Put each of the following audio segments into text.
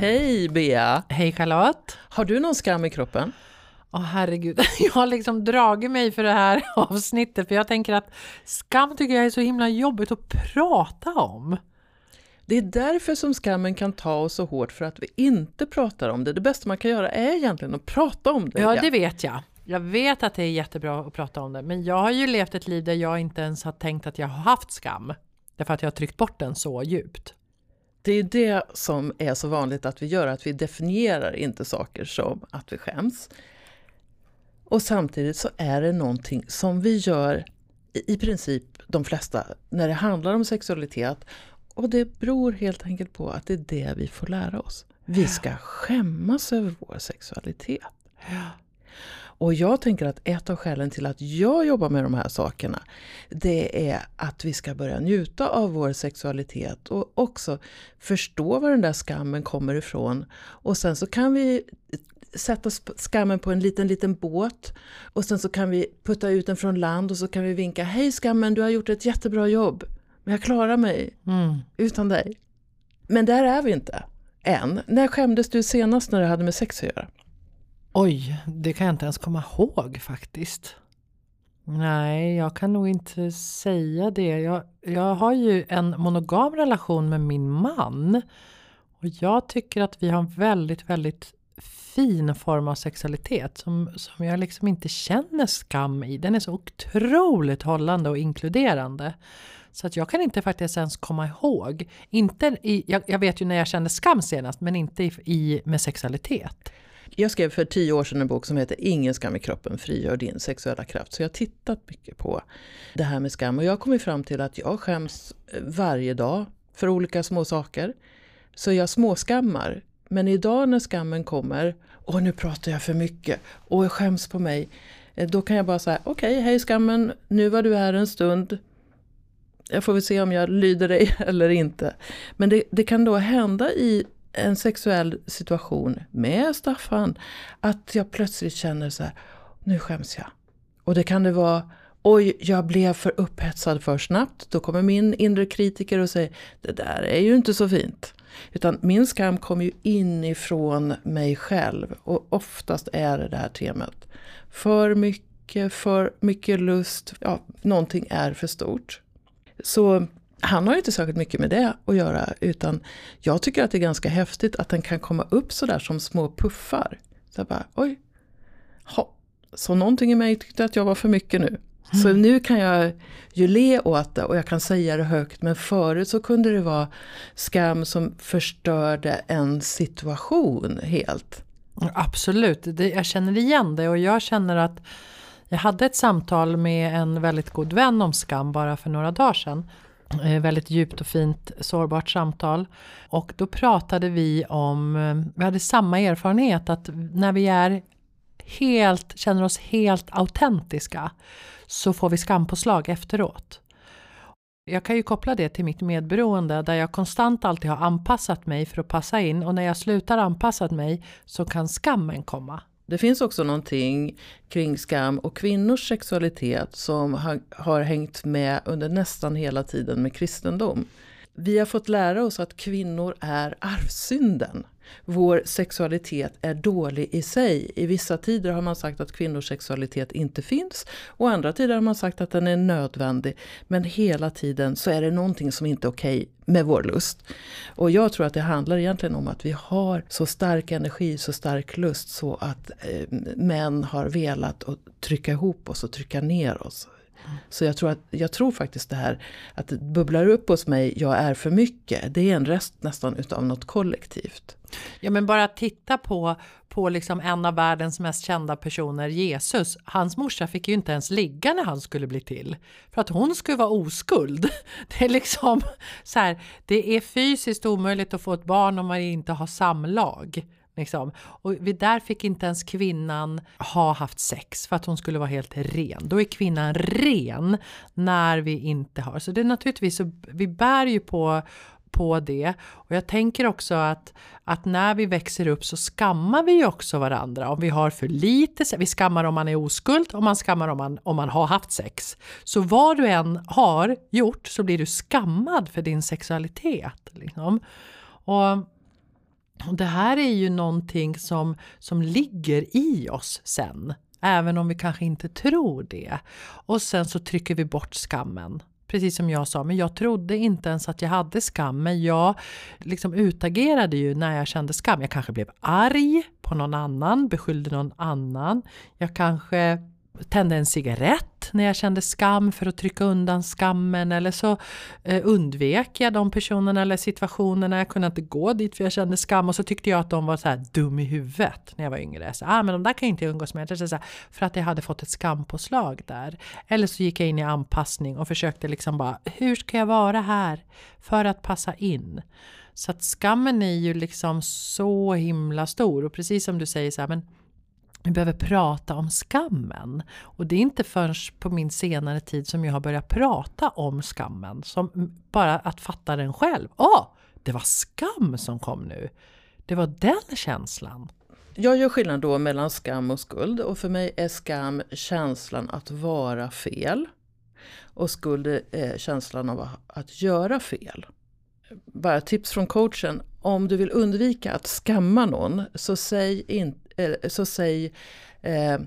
Hej Bea! Hej Charlotte! Har du någon skam i kroppen? Åh oh, herregud, jag har liksom dragit mig för det här avsnittet för jag tänker att skam tycker jag är så himla jobbigt att prata om. Det är därför som skammen kan ta oss så hårt för att vi inte pratar om det. Det bästa man kan göra är egentligen att prata om det. Ja, det vet jag. Jag vet att det är jättebra att prata om det, men jag har ju levt ett liv där jag inte ens har tänkt att jag har haft skam. Därför att jag har tryckt bort den så djupt. Det är det som är så vanligt att vi gör, att vi definierar inte saker som att vi skäms. Och samtidigt så är det någonting som vi gör i princip de flesta när det handlar om sexualitet. Och det beror helt enkelt på att det är det vi får lära oss. Vi ska skämmas över vår sexualitet. Och jag tänker att ett av skälen till att jag jobbar med de här sakerna det är att vi ska börja njuta av vår sexualitet och också förstå var den där skammen kommer ifrån. Och sen så kan vi sätta skammen på en liten, liten båt och sen så kan vi putta ut den från land och så kan vi vinka Hej skammen, du har gjort ett jättebra jobb. Men jag klarar mig mm. utan dig. Men där är vi inte än. När skämdes du senast när det hade med sex att göra? Oj, det kan jag inte ens komma ihåg faktiskt. Nej, jag kan nog inte säga det. Jag, jag har ju en monogam relation med min man. Och jag tycker att vi har en väldigt, väldigt fin form av sexualitet som, som jag liksom inte känner skam i. Den är så otroligt hållande och inkluderande. Så att jag kan inte faktiskt ens komma ihåg. Inte i, jag, jag vet ju när jag kände skam senast, men inte i, i, med sexualitet. Jag skrev för tio år sedan en bok som heter Ingen skam i kroppen, frigör din sexuella kraft. Så jag har tittat mycket på det här med skam och jag har kommit fram till att jag skäms eh, varje dag för olika små saker. Så jag småskammar. Men idag när skammen kommer, och nu pratar jag för mycket och jag skäms på mig. Eh, då kan jag bara säga, okej, okay, hej skammen, nu var du här en stund. Jag får väl se om jag lyder dig eller inte. Men det, det kan då hända i en sexuell situation med Staffan att jag plötsligt känner så här, nu skäms jag. Och det kan det vara, oj, jag blev för upphetsad för snabbt. Då kommer min inre kritiker och säger, det där är ju inte så fint. Utan min skam kommer ju inifrån mig själv och oftast är det det här temat. För mycket, för mycket lust, ja, någonting är för stort. Så han har inte särskilt mycket med det att göra utan jag tycker att det är ganska häftigt att den kan komma upp sådär som små puffar. Så bara, oj, ha. Så någonting i mig tyckte att jag var för mycket nu. Mm. Så nu kan jag ju le åt det och jag kan säga det högt men förut så kunde det vara skam som förstörde en situation helt. Absolut, det, jag känner igen det och jag känner att jag hade ett samtal med en väldigt god vän om skam bara för några dagar sedan. Eh, väldigt djupt och fint sårbart samtal. Och då pratade vi om, eh, vi hade samma erfarenhet att när vi är helt, känner oss helt autentiska så får vi skampåslag efteråt. Jag kan ju koppla det till mitt medberoende där jag konstant alltid har anpassat mig för att passa in och när jag slutar anpassa mig så kan skammen komma. Det finns också någonting kring skam och kvinnors sexualitet som har, har hängt med under nästan hela tiden med kristendom. Vi har fått lära oss att kvinnor är arvsynden. Vår sexualitet är dålig i sig. I vissa tider har man sagt att kvinnors sexualitet inte finns och andra tider har man sagt att den är nödvändig. Men hela tiden så är det någonting som inte är okej okay med vår lust. Och jag tror att det handlar egentligen om att vi har så stark energi, så stark lust så att eh, män har velat att trycka ihop oss och trycka ner oss. Så jag tror, att, jag tror faktiskt det här att det bubblar upp hos mig, jag är för mycket, det är en rest nästan utav något kollektivt. Ja men bara titta på, på liksom en av världens mest kända personer, Jesus. Hans morsa fick ju inte ens ligga när han skulle bli till. För att hon skulle vara oskuld. Det är liksom så här, det är fysiskt omöjligt att få ett barn om man inte har samlag Liksom. Och där fick inte ens kvinnan ha haft sex för att hon skulle vara helt ren. Då är kvinnan ren när vi inte har. Så det är naturligtvis så vi bär ju på på det. Och jag tänker också att, att när vi växer upp så skammar vi ju också varandra. Om vi har för lite vi skammar om man är oskuld och man skammar om man, om man har haft sex. Så vad du än har gjort så blir du skammad för din sexualitet. Liksom. Och, och det här är ju någonting som, som ligger i oss sen. Även om vi kanske inte tror det. Och sen så trycker vi bort skammen precis som jag sa, men jag trodde inte ens att jag hade skam. Men jag liksom utagerade ju när jag kände skam. Jag kanske blev arg på någon annan, beskyllde någon annan. Jag kanske tände en cigarett när jag kände skam för att trycka undan skammen eller så eh, undvek jag de personerna eller situationerna. Jag kunde inte gå dit för jag kände skam och så tyckte jag att de var så här dum i huvudet när jag var yngre. Så, ah, men de där kan jag inte umgås med. Så, så här, för att jag hade fått ett skampåslag där. Eller så gick jag in i anpassning och försökte liksom bara, hur ska jag vara här för att passa in? Så att skammen är ju liksom så himla stor och precis som du säger så här, men vi behöver prata om skammen. Och det är inte förrän på min senare tid som jag har börjat prata om skammen. Som bara att fatta den själv. Åh, oh, det var skam som kom nu. Det var den känslan. Jag gör skillnad då mellan skam och skuld. Och för mig är skam känslan att vara fel. Och skuld är känslan av att göra fel. Bara tips från coachen. Om du vill undvika att skamma någon så säg inte Eh, så säg eh,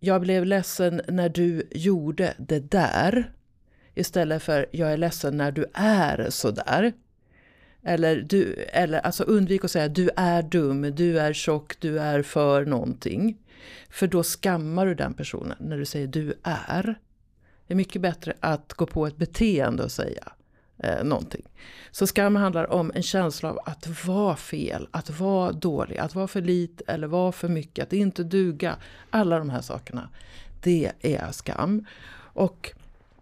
jag blev ledsen när du gjorde det där. Istället för jag är ledsen när du är sådär. Eller, du, eller alltså undvik att säga du är dum, du är tjock, du är för någonting. För då skammar du den personen när du säger du är. Det är mycket bättre att gå på ett beteende och säga eh, någonting. Så skam handlar om en känsla av att vara fel, att vara dålig, att vara för lite eller vara för mycket, att inte duga. Alla de här sakerna, det är skam. Och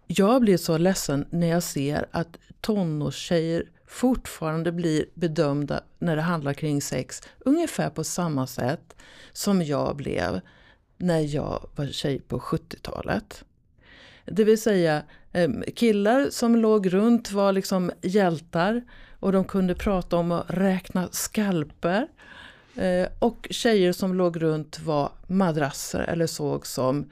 jag blir så ledsen när jag ser att tonårstjejer fortfarande blir bedömda när det handlar kring sex ungefär på samma sätt som jag blev när jag var tjej på 70-talet. Det vill säga eh, killar som låg runt var liksom hjältar och de kunde prata om att räkna skalper. Eh, och tjejer som låg runt var madrasser eller såg som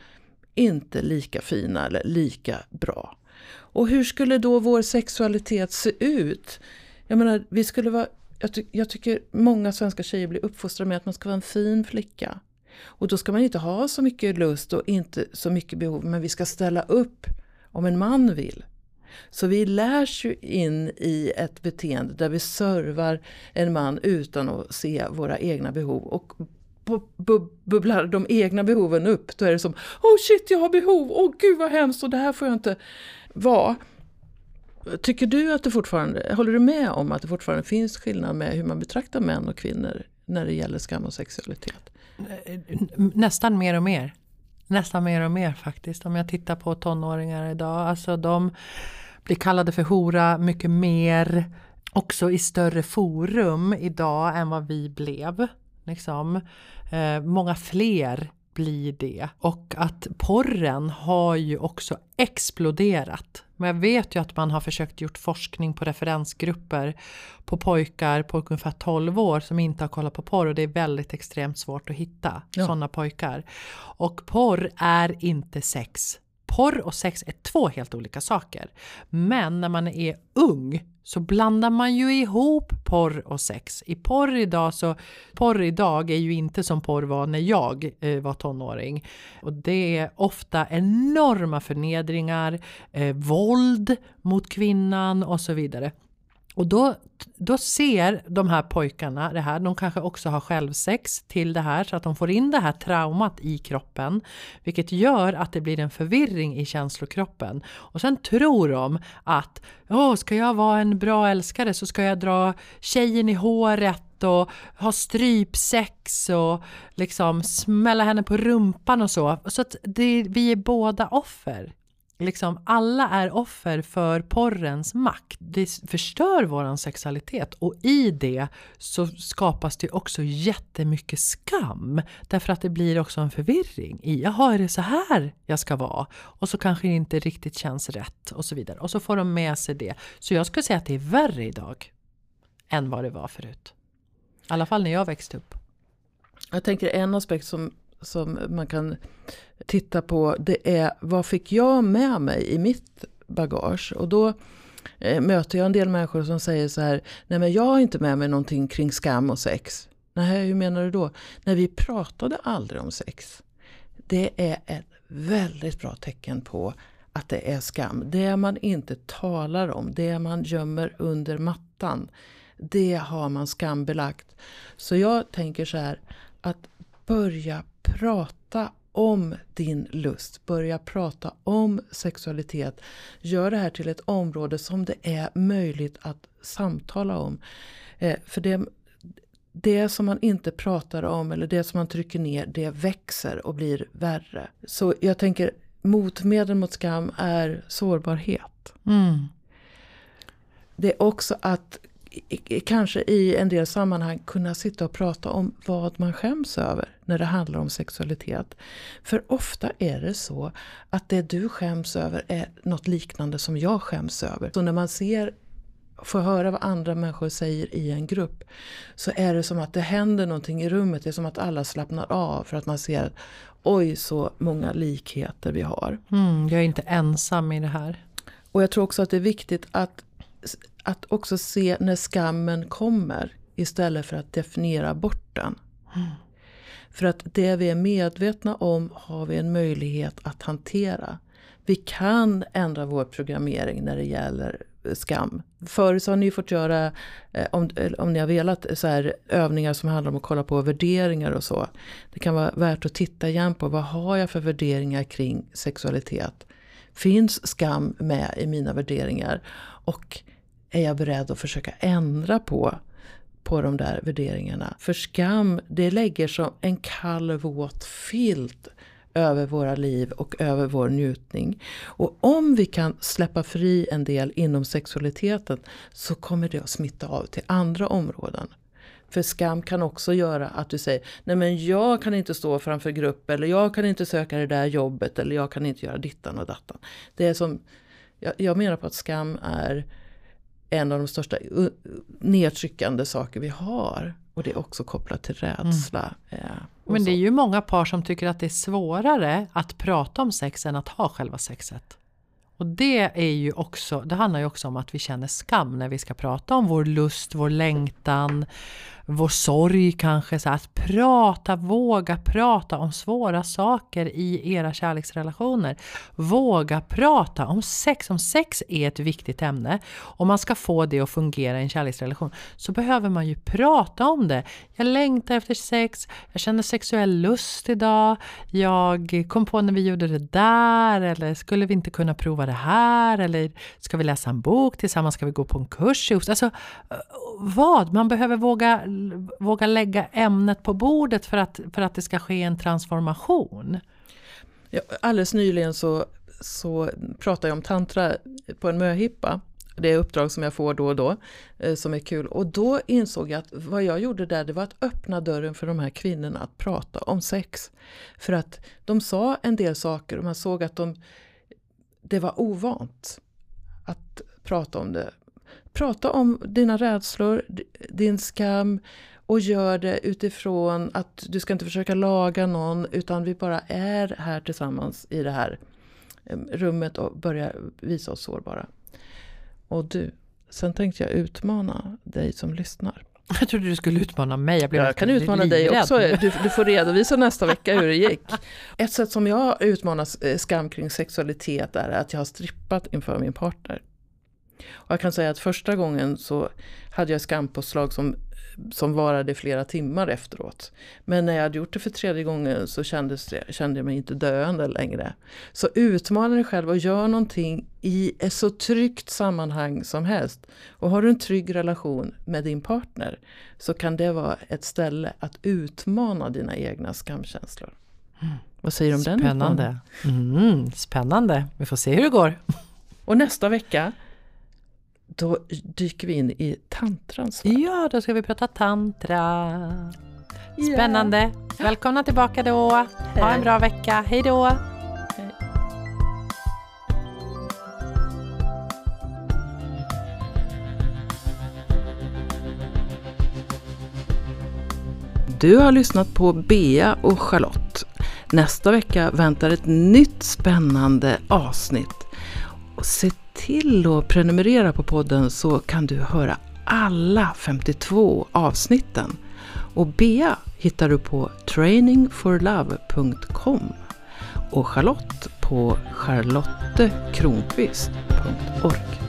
inte lika fina eller lika bra. Och hur skulle då vår sexualitet se ut? Jag menar, vi skulle vara, jag, ty jag tycker många svenska tjejer blir uppfostrade med att man ska vara en fin flicka. Och då ska man inte ha så mycket lust och inte så mycket behov, men vi ska ställa upp om en man vill. Så vi lärs ju in i ett beteende där vi servar en man utan att se våra egna behov. Och bubblar de egna behoven upp, då är det som oh shit jag har behov, åh oh, gud vad hemskt och det här får jag inte vara. Tycker du att det fortfarande, håller du med om att det fortfarande finns skillnad med hur man betraktar män och kvinnor när det gäller skam och sexualitet? Nästan mer och mer. Nästan mer och mer faktiskt. Om jag tittar på tonåringar idag. Alltså de blir kallade för hora mycket mer. Också i större forum idag än vad vi blev. Liksom. Eh, många fler blir det. Och att porren har ju också exploderat. Men jag vet ju att man har försökt gjort forskning på referensgrupper på pojkar på ungefär 12 år som inte har kollat på porr och det är väldigt extremt svårt att hitta ja. sådana pojkar. Och porr är inte sex. Porr och sex är två helt olika saker. Men när man är ung så blandar man ju ihop porr och sex. I porr idag så, porr idag är ju inte som porr var när jag eh, var tonåring. Och det är ofta enorma förnedringar, eh, våld mot kvinnan och så vidare. Och då, då ser de här pojkarna det här, de kanske också har självsex till det här så att de får in det här traumat i kroppen. Vilket gör att det blir en förvirring i känslokroppen. Och sen tror de att Åh, ska jag vara en bra älskare så ska jag dra tjejen i håret och ha strypsex och liksom smälla henne på rumpan och så. Så att det, vi är båda offer liksom alla är offer för porrens makt. Det förstör våran sexualitet och i det så skapas det också jättemycket skam. Därför att det blir också en förvirring i, jaha är det så här jag ska vara? Och så kanske det inte riktigt känns rätt och så vidare. Och så får de med sig det. Så jag skulle säga att det är värre idag än vad det var förut. I alla fall när jag växte upp. Jag tänker en aspekt som som man kan titta på det är vad fick jag med mig i mitt bagage? Och då eh, möter jag en del människor som säger så här, nej men jag har inte med mig någonting kring skam och sex. Nej, hur menar du då? Nej, vi pratade aldrig om sex. Det är ett väldigt bra tecken på att det är skam. Det man inte talar om, det man gömmer under mattan, det har man skambelagt. Så jag tänker så här, att börja prata om din lust, börja prata om sexualitet. Gör det här till ett område som det är möjligt att samtala om. Eh, för det, det som man inte pratar om eller det som man trycker ner, det växer och blir värre. Så jag tänker motmedel mot skam är sårbarhet. Mm. Det är också att kanske i en del sammanhang kunna sitta och prata om vad man skäms över när det handlar om sexualitet. För ofta är det så att det du skäms över är något liknande som jag skäms över. Så när man ser får höra vad andra människor säger i en grupp så är det som att det händer någonting i rummet. Det är som att alla slappnar av för att man ser oj så många likheter vi har. Mm, jag är inte ensam i det här. Och jag tror också att det är viktigt att att också se när skammen kommer istället för att definiera bort den. Mm. För att det vi är medvetna om har vi en möjlighet att hantera. Vi kan ändra vår programmering när det gäller skam. Förut så har ni fått göra, eh, om, om ni har velat, så här, övningar som handlar om att kolla på värderingar och så. Det kan vara värt att titta igen på vad har jag för värderingar kring sexualitet. Finns skam med i mina värderingar? Och är jag beredd att försöka ändra på, på de där värderingarna. För skam, det lägger som en kall våt filt över våra liv och över vår njutning. Och om vi kan släppa fri en del inom sexualiteten så kommer det att smitta av till andra områden. För skam kan också göra att du säger, nej men jag kan inte stå framför grupp eller jag kan inte söka det där jobbet eller jag kan inte göra dittan och dattan. Det är som, jag, jag menar på att skam är en av de största nedtryckande saker vi har. Och det är också kopplat till rädsla. Mm. Men det är ju många par som tycker att det är svårare att prata om sex än att ha själva sexet. Och det är ju också, det handlar ju också om att vi känner skam när vi ska prata om vår lust, vår längtan, vår sorg kanske. Så att prata, våga prata om svåra saker i era kärleksrelationer. Våga prata om sex. Om sex är ett viktigt ämne, om man ska få det att fungera i en kärleksrelation, så behöver man ju prata om det. Jag längtar efter sex, jag känner sexuell lust idag, jag kom på när vi gjorde det där, eller skulle vi inte kunna prova det här, eller ska vi läsa en bok tillsammans, ska vi gå på en kurs? Alltså, eh, vad? Man behöver våga våga lägga ämnet på bordet för att, för att det ska ske en transformation? Ja, alldeles nyligen så, så pratade jag om tantra på en möhippa. Det är uppdrag som jag får då och då eh, som är kul. Och då insåg jag att vad jag gjorde där det var att öppna dörren för de här kvinnorna att prata om sex. För att de sa en del saker och man såg att de, det var ovant att prata om det. Prata om dina rädslor, din skam och gör det utifrån att du ska inte försöka laga någon utan vi bara är här tillsammans i det här rummet och börjar visa oss sårbara. Och du, sen tänkte jag utmana dig som lyssnar. Jag trodde du skulle utmana mig. Jag, jag kan utmana dig också. Du, du, får redovisa nästa vecka hur det gick. Ett sätt som jag utmanar eh, skam kring sexualitet är att jag har strippat inför min partner. Och jag kan säga att första gången så hade jag skampåslag som, som varade flera timmar efteråt. Men när jag hade gjort det för tredje gången så kändes kände jag mig inte döende längre. Så utmana dig själv och gör någonting i ett så tryggt sammanhang som helst. Och har du en trygg relation med din partner så kan det vara ett ställe att utmana dina egna skamkänslor. Mm. Vad säger du om den Spännande. Mm, spännande. Vi får se hur det går. Och nästa vecka, då dyker vi in i tantrans värld. Ja, då ska vi prata tantra. Spännande. Välkomna tillbaka då. Ha en bra vecka. Hej då. Du har lyssnat på Bea och Charlotte. Nästa vecka väntar ett nytt spännande avsnitt. Och se till att prenumerera på podden så kan du höra alla 52 avsnitten. Och Bea hittar du på trainingforlove.com och Charlotte på charlottekronqvist.org.